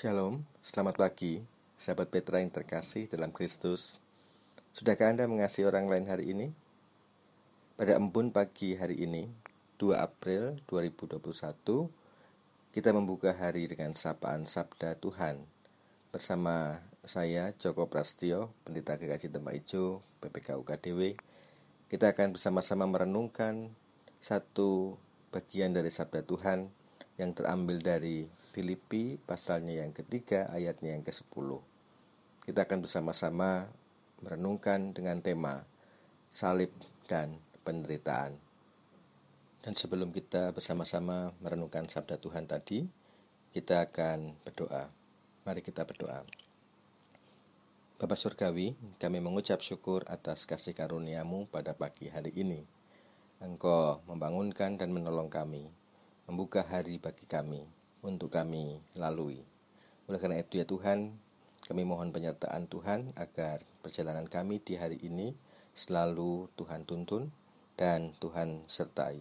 Shalom, selamat pagi, sahabat Petra yang terkasih dalam Kristus. Sudahkah Anda mengasihi orang lain hari ini? Pada embun pagi hari ini, 2 April 2021, kita membuka hari dengan sapaan Sabda Tuhan bersama saya Joko Prastio, Pendeta Kekasih Demak Ijo, PPK UKDW. Kita akan bersama-sama merenungkan satu bagian dari Sabda Tuhan yang terambil dari Filipi pasalnya yang ketiga ayatnya yang ke-10. Kita akan bersama-sama merenungkan dengan tema salib dan penderitaan. Dan sebelum kita bersama-sama merenungkan sabda Tuhan tadi, kita akan berdoa. Mari kita berdoa. Bapak Surgawi, kami mengucap syukur atas kasih karuniamu pada pagi hari ini. Engkau membangunkan dan menolong kami membuka hari bagi kami untuk kami lalui. Oleh karena itu ya Tuhan, kami mohon penyertaan Tuhan agar perjalanan kami di hari ini selalu Tuhan tuntun dan Tuhan sertai.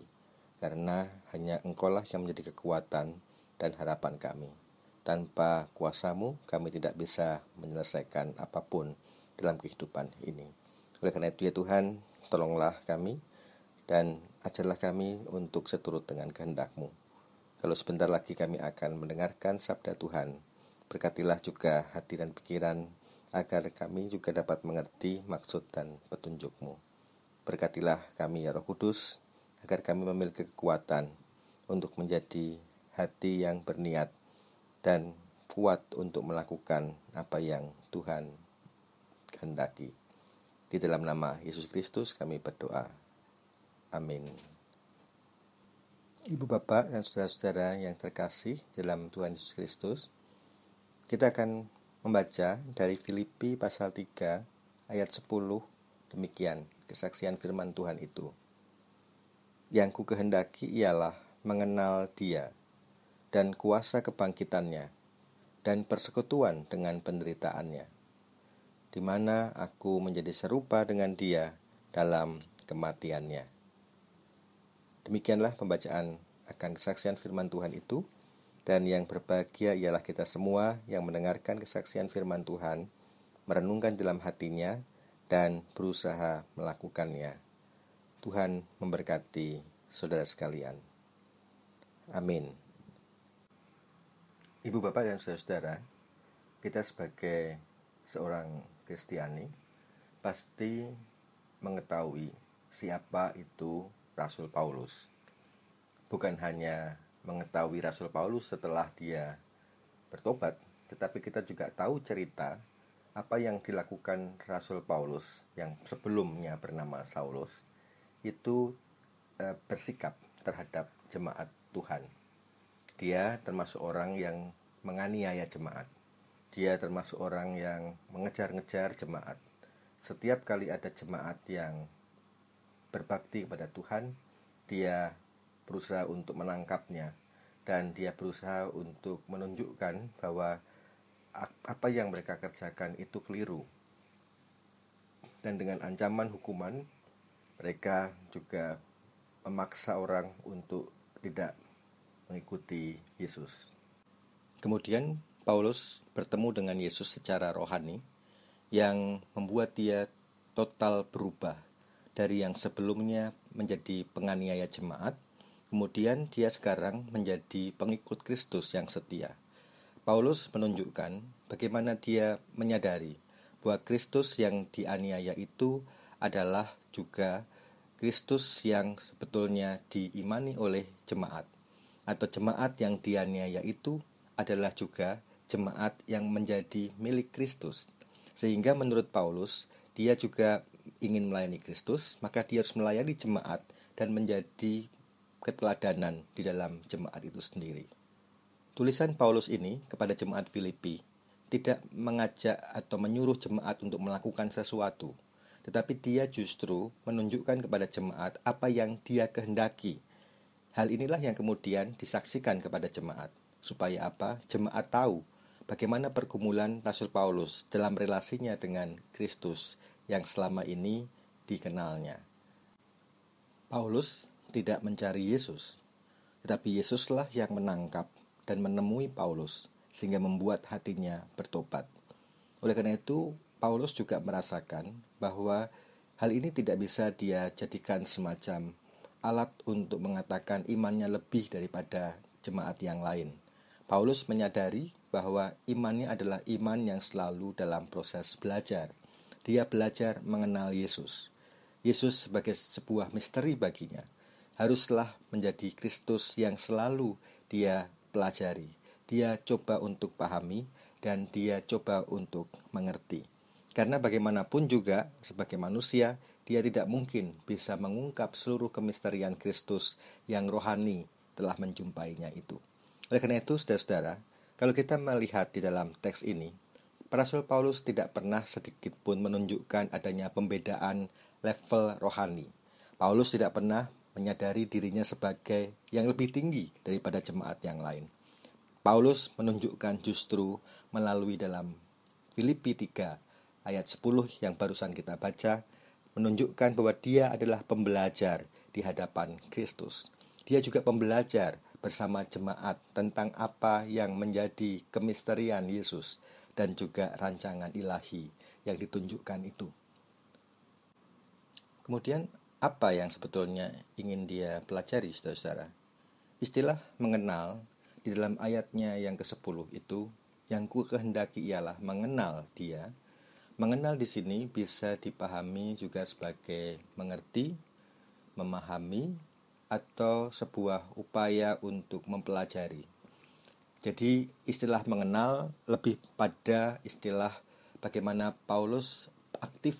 Karena hanya Engkaulah yang menjadi kekuatan dan harapan kami. Tanpa kuasamu, kami tidak bisa menyelesaikan apa pun dalam kehidupan ini. Oleh karena itu ya Tuhan, tolonglah kami dan ajarlah kami untuk seturut dengan kehendakmu. Kalau sebentar lagi kami akan mendengarkan sabda Tuhan, berkatilah juga hati dan pikiran agar kami juga dapat mengerti maksud dan petunjukmu. Berkatilah kami ya Roh Kudus, agar kami memiliki kekuatan untuk menjadi hati yang berniat dan kuat untuk melakukan apa yang Tuhan kehendaki. Di dalam nama Yesus Kristus kami berdoa. Amin. Ibu bapak dan saudara-saudara yang terkasih dalam Tuhan Yesus Kristus, kita akan membaca dari Filipi pasal 3 ayat 10 demikian kesaksian firman Tuhan itu. Yang ku kehendaki ialah mengenal dia dan kuasa kebangkitannya dan persekutuan dengan penderitaannya, di mana aku menjadi serupa dengan dia dalam kematiannya Demikianlah pembacaan akan kesaksian firman Tuhan itu dan yang berbahagia ialah kita semua yang mendengarkan kesaksian firman Tuhan, merenungkan dalam hatinya dan berusaha melakukannya. Tuhan memberkati saudara sekalian. Amin. Ibu bapak dan saudara-saudara, kita sebagai seorang Kristiani pasti mengetahui siapa itu Rasul Paulus. Bukan hanya mengetahui Rasul Paulus setelah dia bertobat, tetapi kita juga tahu cerita apa yang dilakukan Rasul Paulus yang sebelumnya bernama Saulus itu e, bersikap terhadap jemaat Tuhan. Dia termasuk orang yang menganiaya jemaat. Dia termasuk orang yang mengejar-ngejar jemaat. Setiap kali ada jemaat yang berbakti kepada Tuhan, dia berusaha untuk menangkapnya dan dia berusaha untuk menunjukkan bahwa apa yang mereka kerjakan itu keliru. Dan dengan ancaman hukuman, mereka juga memaksa orang untuk tidak mengikuti Yesus. Kemudian Paulus bertemu dengan Yesus secara rohani yang membuat dia total berubah dari yang sebelumnya menjadi penganiaya jemaat, kemudian dia sekarang menjadi pengikut Kristus yang setia. Paulus menunjukkan bagaimana dia menyadari bahwa Kristus yang dianiaya itu adalah juga Kristus yang sebetulnya diimani oleh jemaat, atau jemaat yang dianiaya itu adalah juga jemaat yang menjadi milik Kristus. Sehingga menurut Paulus, dia juga ingin melayani Kristus, maka dia harus melayani jemaat dan menjadi keteladanan di dalam jemaat itu sendiri. Tulisan Paulus ini kepada jemaat Filipi tidak mengajak atau menyuruh jemaat untuk melakukan sesuatu, tetapi dia justru menunjukkan kepada jemaat apa yang dia kehendaki. Hal inilah yang kemudian disaksikan kepada jemaat, supaya apa? Jemaat tahu bagaimana pergumulan Rasul Paulus dalam relasinya dengan Kristus yang selama ini dikenalnya. Paulus tidak mencari Yesus, tetapi Yesuslah yang menangkap dan menemui Paulus sehingga membuat hatinya bertobat. Oleh karena itu, Paulus juga merasakan bahwa hal ini tidak bisa dia jadikan semacam alat untuk mengatakan imannya lebih daripada jemaat yang lain. Paulus menyadari bahwa imannya adalah iman yang selalu dalam proses belajar. Dia belajar mengenal Yesus. Yesus sebagai sebuah misteri baginya haruslah menjadi Kristus yang selalu dia pelajari. Dia coba untuk pahami dan dia coba untuk mengerti. Karena bagaimanapun juga sebagai manusia, dia tidak mungkin bisa mengungkap seluruh kemisterian Kristus yang rohani telah menjumpainya itu. Oleh karena itu, saudara-saudara, kalau kita melihat di dalam teks ini, Rasul Paulus tidak pernah sedikit pun menunjukkan adanya pembedaan level rohani. Paulus tidak pernah menyadari dirinya sebagai yang lebih tinggi daripada jemaat yang lain. Paulus menunjukkan justru melalui dalam Filipi 3 ayat 10 yang barusan kita baca menunjukkan bahwa dia adalah pembelajar di hadapan Kristus. Dia juga pembelajar bersama jemaat tentang apa yang menjadi kemisterian Yesus dan juga rancangan ilahi yang ditunjukkan itu. Kemudian apa yang sebetulnya ingin dia pelajari, saudara-saudara? Istilah mengenal di dalam ayatnya yang ke-10 itu yang ku kehendaki ialah mengenal dia. Mengenal di sini bisa dipahami juga sebagai mengerti, memahami, atau sebuah upaya untuk mempelajari. Jadi istilah mengenal lebih pada istilah bagaimana Paulus aktif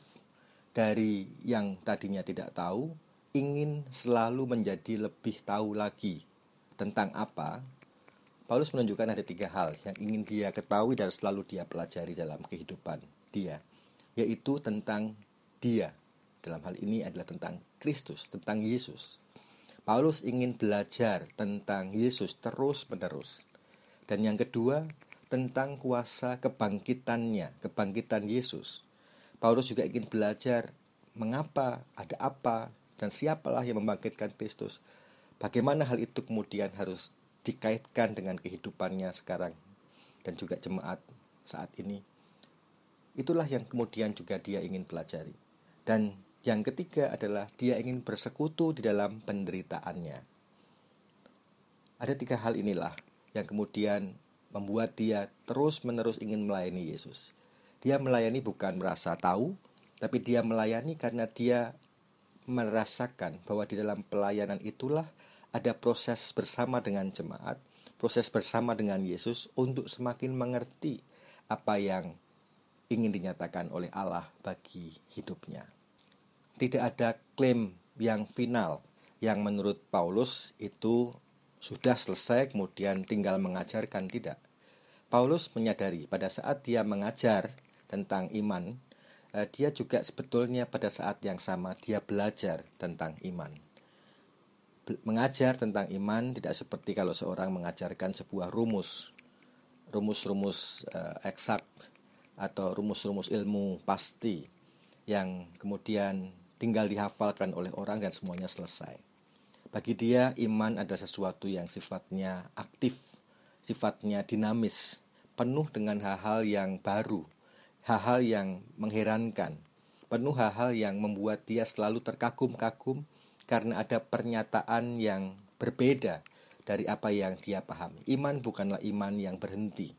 dari yang tadinya tidak tahu, ingin selalu menjadi lebih tahu lagi tentang apa. Paulus menunjukkan ada tiga hal yang ingin dia ketahui dan selalu dia pelajari dalam kehidupan dia, yaitu tentang dia. Dalam hal ini adalah tentang Kristus, tentang Yesus. Paulus ingin belajar tentang Yesus terus-menerus. Dan yang kedua, tentang kuasa kebangkitannya, kebangkitan Yesus. Paulus juga ingin belajar mengapa, ada apa, dan siapalah yang membangkitkan Kristus. Bagaimana hal itu kemudian harus dikaitkan dengan kehidupannya sekarang dan juga jemaat saat ini. Itulah yang kemudian juga dia ingin pelajari. Dan yang ketiga adalah dia ingin bersekutu di dalam penderitaannya. Ada tiga hal inilah yang kemudian membuat dia terus-menerus ingin melayani Yesus. Dia melayani bukan merasa tahu, tapi dia melayani karena dia merasakan bahwa di dalam pelayanan itulah ada proses bersama dengan jemaat, proses bersama dengan Yesus untuk semakin mengerti apa yang ingin dinyatakan oleh Allah bagi hidupnya. Tidak ada klaim yang final yang menurut Paulus itu sudah selesai kemudian tinggal mengajarkan tidak. Paulus menyadari pada saat dia mengajar tentang iman, uh, dia juga sebetulnya pada saat yang sama dia belajar tentang iman. Mengajar tentang iman tidak seperti kalau seorang mengajarkan sebuah rumus, rumus-rumus uh, eksak atau rumus-rumus ilmu pasti yang kemudian tinggal dihafalkan oleh orang dan semuanya selesai. Bagi dia, iman adalah sesuatu yang sifatnya aktif, sifatnya dinamis, penuh dengan hal-hal yang baru, hal-hal yang mengherankan, penuh hal-hal yang membuat dia selalu terkagum-kagum karena ada pernyataan yang berbeda dari apa yang dia pahami. Iman bukanlah iman yang berhenti.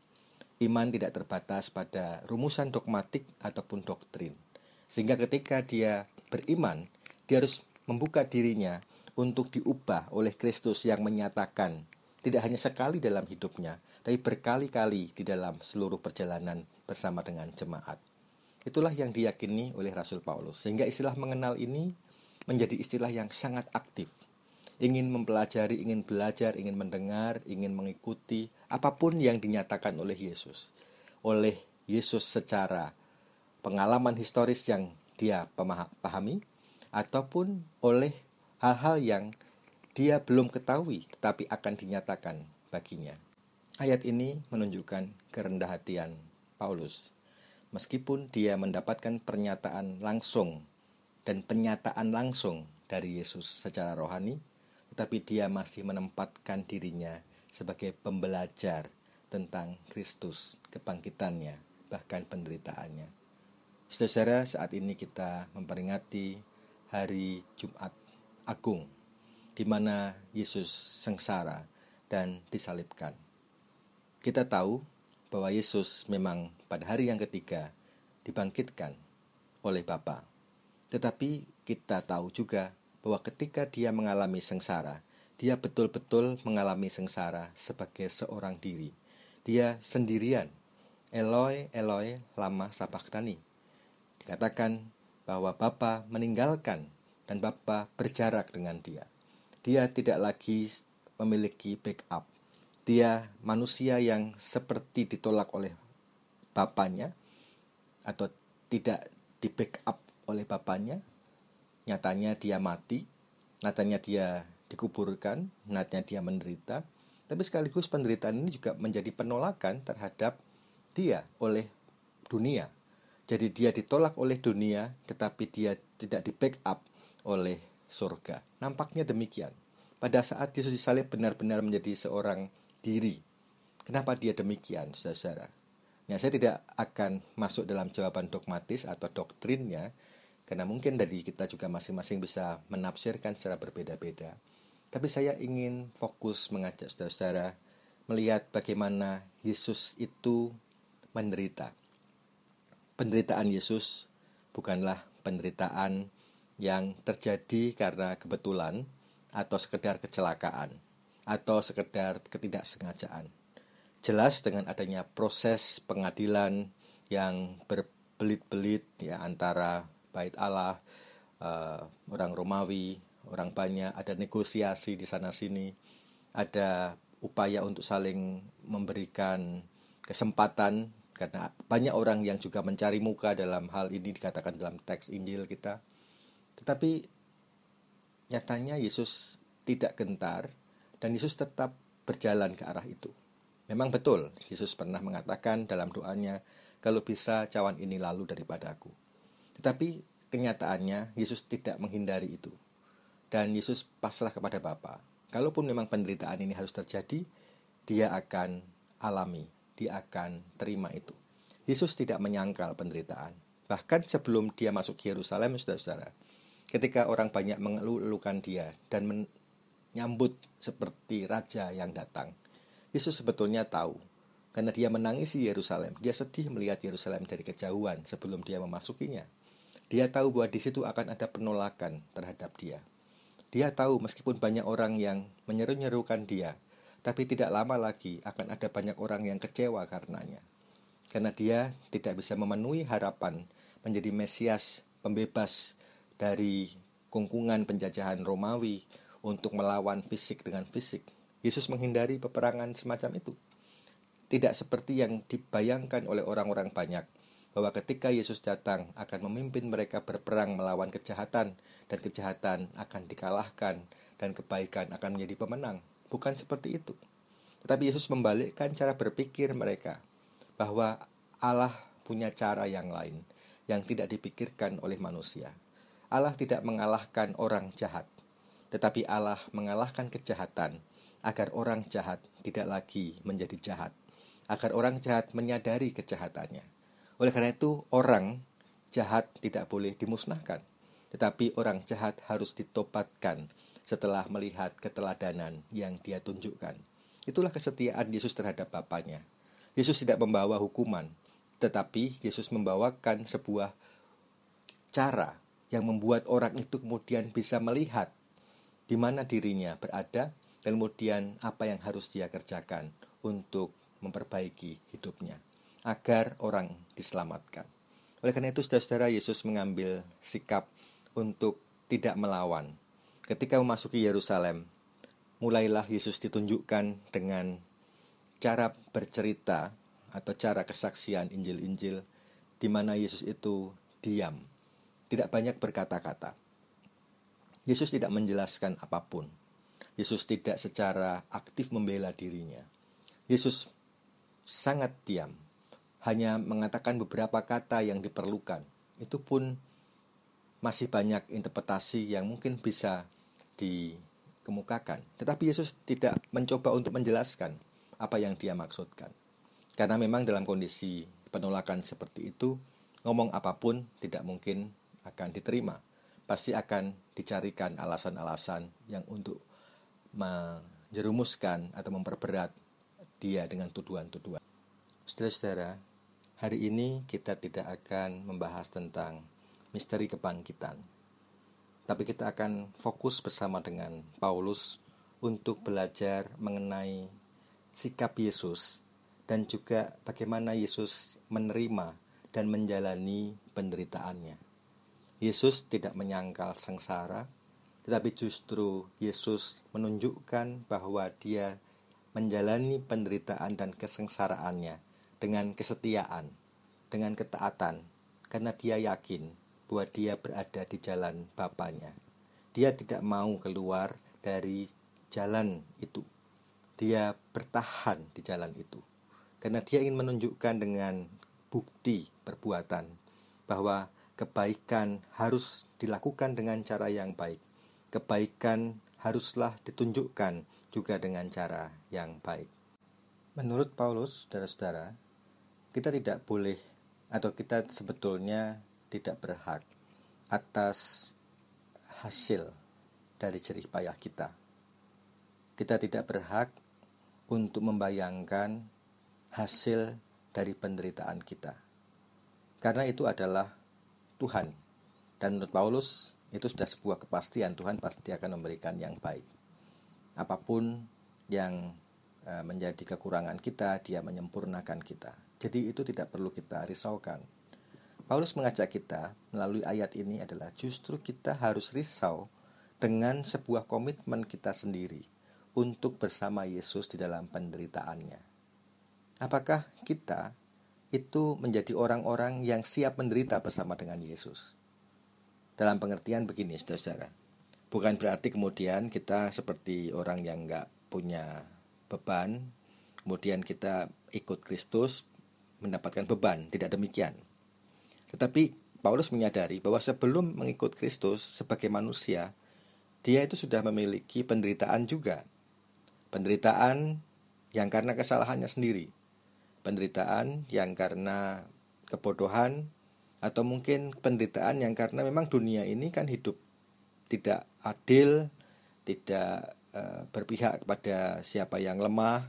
Iman tidak terbatas pada rumusan dogmatik ataupun doktrin. Sehingga ketika dia beriman, dia harus membuka dirinya untuk diubah oleh Kristus yang menyatakan tidak hanya sekali dalam hidupnya, tapi berkali-kali di dalam seluruh perjalanan bersama dengan jemaat. Itulah yang diyakini oleh Rasul Paulus. Sehingga istilah mengenal ini menjadi istilah yang sangat aktif. Ingin mempelajari, ingin belajar, ingin mendengar, ingin mengikuti apa pun yang dinyatakan oleh Yesus. Oleh Yesus secara pengalaman historis yang dia pahami ataupun oleh hal-hal yang dia belum ketahui tetapi akan dinyatakan baginya. Ayat ini menunjukkan kerendah hatian Paulus. Meskipun dia mendapatkan pernyataan langsung dan penyataan langsung dari Yesus secara rohani, tetapi dia masih menempatkan dirinya sebagai pembelajar tentang Kristus, kebangkitannya, bahkan penderitaannya. Saudara, saat ini kita memperingati hari Jumat Agung, di mana Yesus sengsara dan disalibkan. Kita tahu bahwa Yesus memang pada hari yang ketiga dibangkitkan oleh Bapa. Tetapi kita tahu juga bahwa ketika dia mengalami sengsara, dia betul-betul mengalami sengsara sebagai seorang diri. Dia sendirian. Eloi, Eloi, lama sabachthani. Dikatakan bahwa Bapa meninggalkan dan Bapa berjarak dengan dia. Dia tidak lagi memiliki backup. Dia manusia yang seperti ditolak oleh bapaknya atau tidak di backup oleh bapaknya. Nyatanya dia mati, nyatanya dia dikuburkan, nyatanya dia menderita. Tapi sekaligus penderitaan ini juga menjadi penolakan terhadap dia oleh dunia. Jadi dia ditolak oleh dunia, tetapi dia tidak di backup oleh surga. Nampaknya demikian pada saat Yesus disalib benar-benar menjadi seorang diri. Kenapa dia demikian, saudara-saudara? Ya, saya tidak akan masuk dalam jawaban dogmatis atau doktrinnya, karena mungkin dari kita juga masing-masing bisa menafsirkan secara berbeda-beda. Tapi saya ingin fokus mengajak saudara-saudara melihat bagaimana Yesus itu menderita. Penderitaan Yesus bukanlah penderitaan yang terjadi karena kebetulan, atau sekedar kecelakaan atau sekedar ketidaksengajaan. Jelas dengan adanya proses pengadilan yang berbelit-belit ya antara bait Allah, uh, orang Romawi, orang banyak, ada negosiasi di sana sini, ada upaya untuk saling memberikan kesempatan karena banyak orang yang juga mencari muka dalam hal ini dikatakan dalam teks Injil kita. Tetapi Nyatanya Yesus tidak gentar dan Yesus tetap berjalan ke arah itu. Memang betul, Yesus pernah mengatakan dalam doanya, kalau bisa cawan ini lalu daripadaku. Tetapi kenyataannya Yesus tidak menghindari itu. Dan Yesus pasrah kepada Bapa. Kalaupun memang penderitaan ini harus terjadi, dia akan alami, dia akan terima itu. Yesus tidak menyangkal penderitaan. Bahkan sebelum dia masuk Yerusalem, saudara-saudara, ketika orang banyak mengeluhkan dia dan menyambut seperti raja yang datang. Yesus sebetulnya tahu karena dia menangisi Yerusalem. Dia sedih melihat Yerusalem dari kejauhan sebelum dia memasukinya. Dia tahu bahwa di situ akan ada penolakan terhadap dia. Dia tahu meskipun banyak orang yang menyeru-nyerukan dia, tapi tidak lama lagi akan ada banyak orang yang kecewa karenanya. Karena dia tidak bisa memenuhi harapan menjadi Mesias, pembebas dari kungkungan penjajahan Romawi untuk melawan fisik dengan fisik. Yesus menghindari peperangan semacam itu. Tidak seperti yang dibayangkan oleh orang-orang banyak, bahwa ketika Yesus datang akan memimpin mereka berperang melawan kejahatan, dan kejahatan akan dikalahkan, dan kebaikan akan menjadi pemenang. Bukan seperti itu. Tetapi Yesus membalikkan cara berpikir mereka, bahwa Allah punya cara yang lain, yang tidak dipikirkan oleh manusia. Allah tidak mengalahkan orang jahat, tetapi Allah mengalahkan kejahatan agar orang jahat tidak lagi menjadi jahat, agar orang jahat menyadari kejahatannya. Oleh karena itu, orang jahat tidak boleh dimusnahkan, tetapi orang jahat harus ditobatkan setelah melihat keteladanan yang dia tunjukkan. Itulah kesetiaan Yesus terhadap Bapaknya. Yesus tidak membawa hukuman, tetapi Yesus membawakan sebuah cara yang membuat orang itu kemudian bisa melihat di mana dirinya berada dan kemudian apa yang harus dia kerjakan untuk memperbaiki hidupnya agar orang diselamatkan. Oleh karena itu saudara-saudara Yesus mengambil sikap untuk tidak melawan. Ketika memasuki Yerusalem, mulailah Yesus ditunjukkan dengan cara bercerita atau cara kesaksian Injil-Injil di mana Yesus itu diam tidak banyak berkata-kata. Yesus tidak menjelaskan apa pun. Yesus tidak secara aktif membela dirinya. Yesus sangat diam, hanya mengatakan beberapa kata yang diperlukan. Itu pun masih banyak interpretasi yang mungkin bisa dikemukakan. Tetapi Yesus tidak mencoba untuk menjelaskan apa yang dia maksudkan. Karena memang dalam kondisi penolakan seperti itu, ngomong apa pun tidak mungkin akan diterima. Pasti akan dicarikan alasan-alasan yang untuk menjerumuskan atau memperberat dia dengan tuduhan-tuduhan. Saudara-saudara, hari ini kita tidak akan membahas tentang misteri kebangkitan. Tapi kita akan fokus bersama dengan Paulus untuk belajar mengenai sikap Yesus dan juga bagaimana Yesus menerima dan menjalani penderitaannya. Yesus tidak menyangkal sengsara, tetapi justru Yesus menunjukkan bahwa Dia menjalani penderitaan dan kesengsaraannya dengan kesetiaan, dengan ketaatan, karena Dia yakin bahwa Dia berada di jalan Bapaknya. Dia tidak mau keluar dari jalan itu. Dia bertahan di jalan itu. Karena dia ingin menunjukkan dengan bukti perbuatan bahwa kebaikan harus dilakukan dengan cara yang baik kebaikan haruslah ditunjukkan juga dengan cara yang baik. Menurut Paulus, saudara-saudara, kita tidak boleh atau kita sebetulnya tidak berhak atas hasil dari jerih payah kita. Kita tidak berhak untuk membayangkan hasil dari penderitaan kita. Karena itu adalah Tuhan. Dan menurut Paulus, itu sudah sebuah kepastian Tuhan pasti akan memberikan yang baik. Apa pun yang e, menjadi kekurangan kita, dia menyempurnakan kita. Jadi itu tidak perlu kita risaukan. Paulus mengajak kita melalui ayat ini adalah justru kita harus risau dengan sebuah komitmen kita sendiri untuk bersama Yesus di dalam penderitaannya. Apakah kita itu menjadi orang-orang yang siap menderita bersama dengan Yesus? Dalam pengertian begini, saudara. Bukan berarti kemudian kita seperti orang yang nggak punya beban, kemudian kita ikut Kristus mendapatkan beban. Tidak demikian. Tetapi Paulus menyadari bahwa sebelum mengikut Kristus sebagai manusia, dia itu sudah memiliki penderitaan juga. Penderitaan yang karena kesalahannya sendiri. Penderitaan yang karena kebodohan, atau mungkin penderitaan yang karena memang dunia ini kan hidup tidak adil, tidak uh, berpihak kepada siapa yang lemah,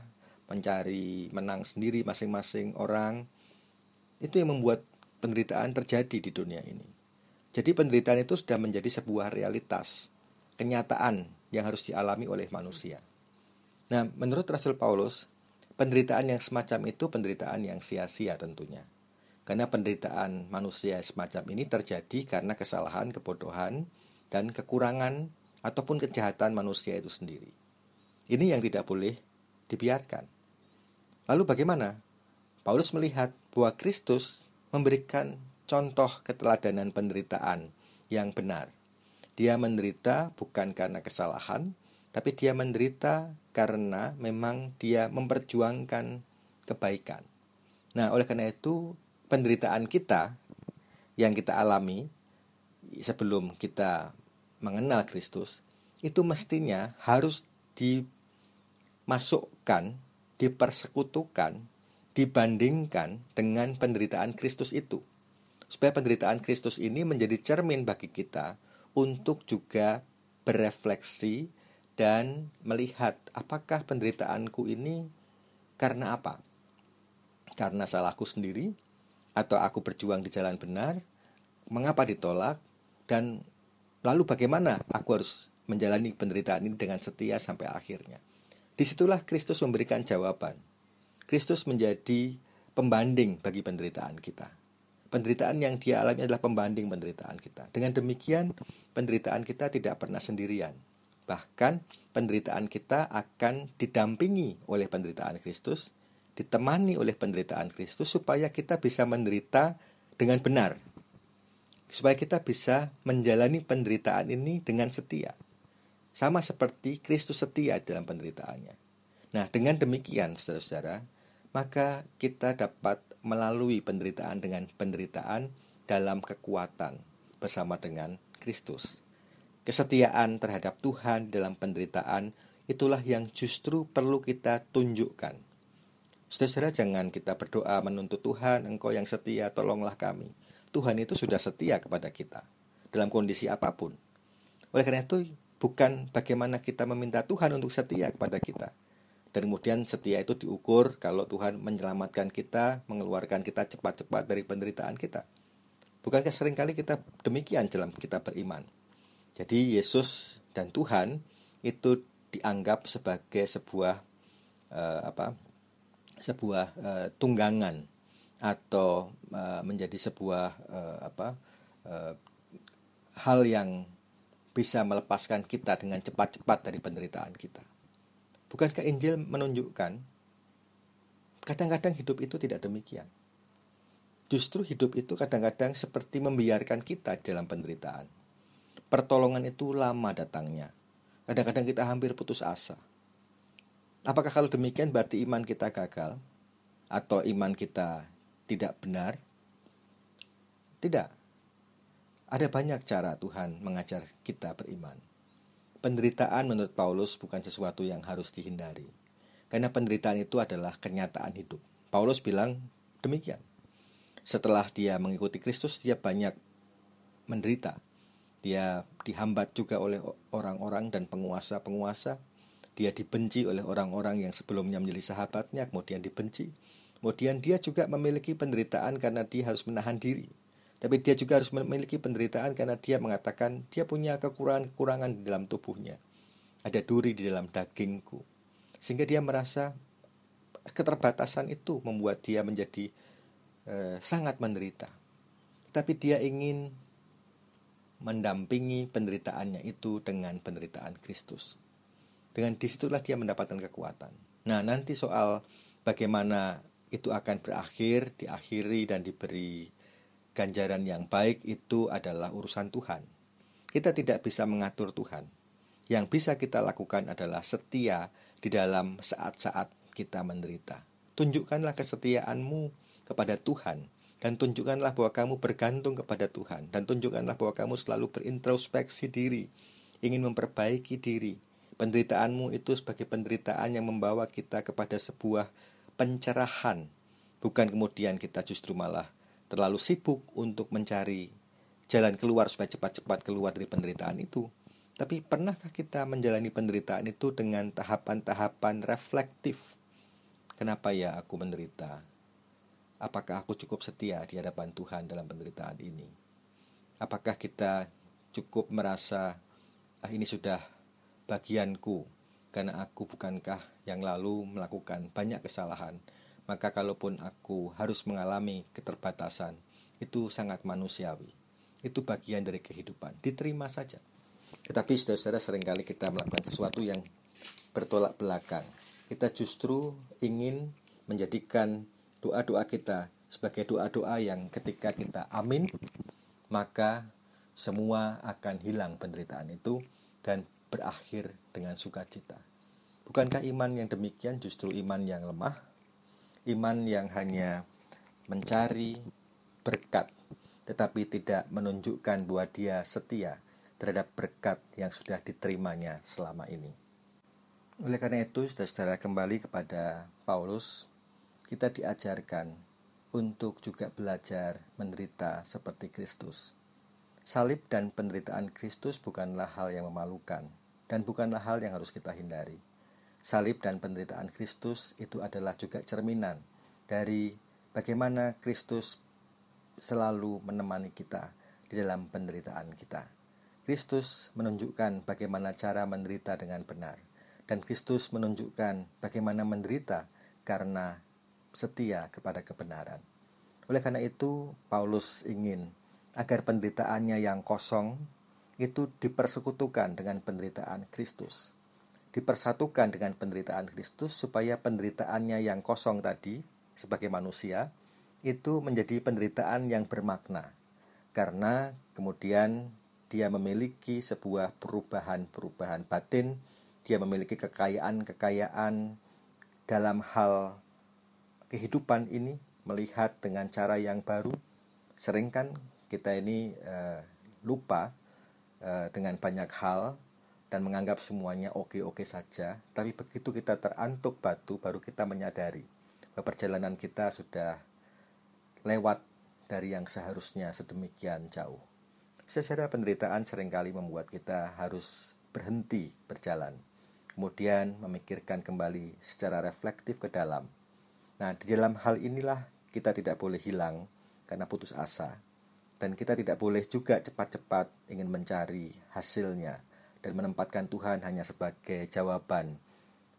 mencari menang sendiri masing-masing orang. Itu yang membuat penderitaan terjadi di dunia ini. Jadi penderitaan itu sudah menjadi sebuah realitas, kenyataan yang harus dialami oleh manusia. Nah, menurut Rasul Paulus, penderitaan yang semacam itu penderitaan yang sia-sia tentunya. Karena penderitaan manusia semacam ini terjadi karena kesalahan, kebodohan, dan kekurangan ataupun kejahatan manusia itu sendiri. Ini yang tidak boleh dibiarkan. Lalu bagaimana? Paulus melihat bahwa Kristus memberikan contoh keteladanan penderitaan yang benar. Dia menderita bukan karena kesalahan, tapi dia menderita karena memang dia memperjuangkan kebaikan. Nah, oleh karena itu penderitaan kita yang kita alami sebelum kita mengenal Kristus itu mestinya harus dimasukkan, dipersekutukan, dibandingkan dengan penderitaan Kristus itu. Supaya penderitaan Kristus ini menjadi cermin bagi kita untuk juga berefleksi dan melihat apakah penderitaanku ini karena apa? Karena salahku sendiri atau aku berjuang di jalan benar, mengapa ditolak, dan lalu bagaimana aku harus menjalani penderitaan ini dengan setia sampai akhirnya. Di situlah Kristus memberikan jawaban. Kristus menjadi pembanding bagi penderitaan kita. Penderitaan yang dia alami adalah pembanding penderitaan kita. Dengan demikian, penderitaan kita tidak pernah sendirian. Bahkan, penderitaan kita akan didampingi oleh penderitaan Kristus ditemani oleh penderitaan Kristus supaya kita bisa menderita dengan benar. Supaya kita bisa menjalani penderitaan ini dengan setia. Sama seperti Kristus setia dalam penderitaannya. Nah, dengan demikian, saudara-saudara, maka kita dapat melalui penderitaan dengan penderitaan dalam kekuatan bersama dengan Kristus. Kesetiaan terhadap Tuhan dalam penderitaan itulah yang justru perlu kita tunjukkan Saudara, jangan kita berdoa menuntut Tuhan, Engkau yang setia, tolonglah kami. Tuhan itu sudah setia kepada kita dalam kondisi apa pun. Oleh karena itu, bukan bagaimana kita meminta Tuhan untuk setia kepada kita. Dan kemudian setia itu diukur kalau Tuhan menyelamatkan kita, mengeluarkan kita cepat-cepat dari penderitaan kita. Bukankah sering kali kita demikian dalam kita beriman? Jadi Yesus dan Tuhan itu dianggap sebagai sebuah uh, apa sebuah uh, tunggangan atau uh, menjadi sebuah uh, apa uh, hal yang bisa melepaskan kita dengan cepat-cepat dari penderitaan kita. Bukankah Injil menunjukkan kadang-kadang hidup itu tidak demikian? Justru hidup itu kadang-kadang seperti membiarkan kita dalam penderitaan. Pertolongan itu lama datangnya. Kadang-kadang kita hampir putus asa. Apakah kalau demikian berarti iman kita gagal? Atau iman kita tidak benar? Tidak. Ada banyak cara Tuhan mengajar kita beriman. Penderitaan menurut Paulus bukan sesuatu yang harus dihindari. Karena penderitaan itu adalah kenyataan hidup. Paulus bilang demikian. Setelah dia mengikuti Kristus, dia banyak menderita. Dia dihambat juga oleh orang-orang dan penguasa-penguasa dia dibenci oleh orang-orang yang sebelumnya menjadi sahabatnya, kemudian dibenci. Kemudian dia juga memiliki penderitaan karena dia harus menahan diri. Tapi dia juga harus memiliki penderitaan karena dia mengatakan dia punya kekurangan-kekurangan di dalam tubuhnya. Ada duri di dalam dagingku. Sehingga dia merasa keterbatasan itu membuat dia menjadi eh, sangat menderita. Tapi dia ingin mendampingi penderitaannya itu dengan penderitaan Kristus. Dengan di situlah dia mendapatkan kekuatan. Nah, nanti soal bagaimana itu akan berakhir, diakhiri dan diberi ganjaran yang baik itu adalah urusan Tuhan. Kita tidak bisa mengatur Tuhan. Yang bisa kita lakukan adalah setia di dalam saat-saat kita menderita. Tunjukkanlah kesetiaanmu kepada Tuhan dan tunjukkanlah bahwa kamu bergantung kepada Tuhan dan tunjukkanlah bahwa kamu selalu berintrospeksi diri, ingin memperbaiki diri, Penderitaanmu itu sebagai penderitaan yang membawa kita kepada sebuah pencerahan, bukan kemudian kita justru malah terlalu sibuk untuk mencari jalan keluar supaya cepat-cepat keluar dari penderitaan itu. Tapi pernahkah kita menjalani penderitaan itu dengan tahapan-tahapan reflektif? Kenapa ya aku menderita? Apakah aku cukup setia di hadapan Tuhan dalam penderitaan ini? Apakah kita cukup merasa ah ini sudah bagianku karena aku bukankah yang lalu melakukan banyak kesalahan? Maka kalaupun aku harus mengalami keterbatasan itu sangat manusiawi. Itu bagian dari kehidupan. Diterima saja. Tetapi saudara-saudara sering kali kita melakukan sesuatu yang bertolak belakang. Kita justru ingin menjadikan doa-doa kita sebagai doa-doa yang ketika kita amin maka semua akan hilang penderitaan itu dan berakhir dengan sukacita. Bukankah iman yang demikian justru iman yang lemah? Iman yang hanya mencari berkat, tetapi tidak menunjukkan bahwa dia setia terhadap berkat yang sudah diterimanya selama ini. Oleh karena itu, saudara-saudara kembali kepada Paulus, kita diajarkan untuk juga belajar menderita seperti Kristus. Salib dan penderitaan Kristus bukanlah hal yang memalukan, dan bukanlah hal yang harus kita hindari. Salib dan penderitaan Kristus itu adalah juga cerminan dari bagaimana Kristus selalu menemani kita di dalam penderitaan kita. Kristus menunjukkan bagaimana cara menderita dengan benar, dan Kristus menunjukkan bagaimana menderita karena setia kepada kebenaran. Oleh karena itu, Paulus ingin agar penderitaannya yang kosong itu dipersekutukan dengan penderitaan Kristus. Dipersatukan dengan penderitaan Kristus supaya penderitaannya yang kosong tadi sebagai manusia itu menjadi penderitaan yang bermakna. Karena kemudian dia memiliki sebuah perubahan-perubahan batin, dia memiliki kekayaan-kekayaan dalam hal kehidupan ini melihat dengan cara yang baru. Sering kan kita ini uh, lupa Eh, dengan banyak hal dan menganggap semuanya oke-oke saja, tapi begitu kita terantuk batu baru kita menyadari perjalanan kita sudah lewat dari yang seharusnya sedemikian jauh. Secara penderitaan sering kali membuat kita harus berhenti berjalan, kemudian memikirkan kembali secara reflektif ke dalam. Nah, di dalam hal inilah kita tidak boleh hilang karena putus asa, dan kita tidak boleh juga cepat-cepat ingin mencari hasilnya dan menempatkan Tuhan hanya sebagai jawaban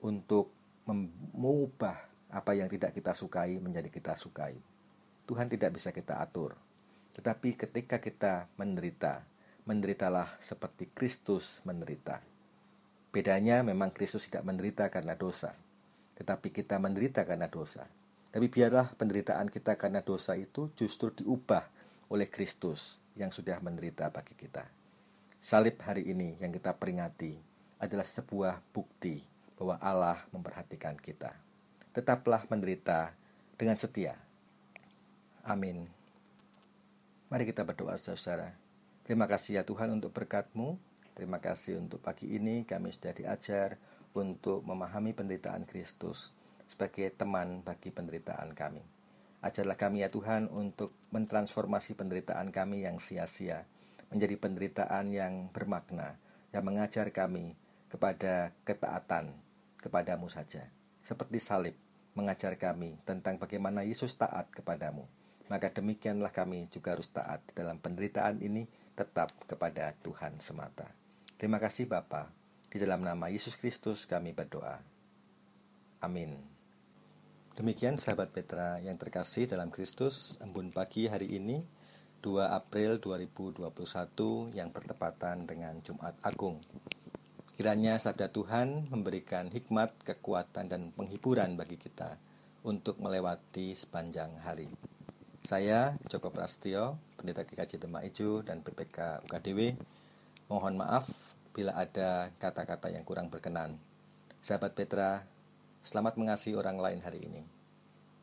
untuk mengubah apa yang tidak kita sukai menjadi kita sukai. Tuhan tidak bisa kita atur. Tetapi ketika kita menderita, menderitalah seperti Kristus menderita. Bedanya memang Kristus tidak menderita karena dosa, tetapi kita menderita karena dosa. Tapi biarlah penderitaan kita karena dosa itu justru diubah oleh Kristus yang sudah menderita bagi kita. Salib hari ini yang kita peringati adalah sebuah bukti bahwa Allah memperhatikan kita. Tetaplah menderita dengan setia. Amin. Mari kita berdoa saudara. Terima kasih ya Tuhan untuk berkatmu. Terima kasih untuk pagi ini kami sudah diajar untuk memahami penderitaan Kristus sebagai teman bagi penderitaan kami. Ajarlah kami ya Tuhan untuk mentransformasi penderitaan kami yang sia-sia menjadi penderitaan yang bermakna, yang mengajar kami kepada ketaatan kepadamu saja. Seperti salib mengajar kami tentang bagaimana Yesus taat kepadamu. Maka demikianlah kami juga harus taat dalam penderitaan ini tetap kepada Tuhan semata. Terima kasih Bapa. Di dalam nama Yesus Kristus kami berdoa. Amin. Demikian sahabat Petra yang terkasih dalam Kristus, embun pagi hari ini 2 April 2021 yang bertepatan dengan Jumat Agung. Kiranya sabda Tuhan memberikan hikmat, kekuatan, dan penghiburan bagi kita untuk melewati sepanjang hari. Saya Joko Prastio, Pendeta GKJ Demak Ijo dan PPK UKDW, mohon maaf bila ada kata-kata yang kurang berkenan. Sahabat Petra, selamat mengasihi orang lain hari ini.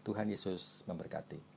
Tuhan Yesus memberkati.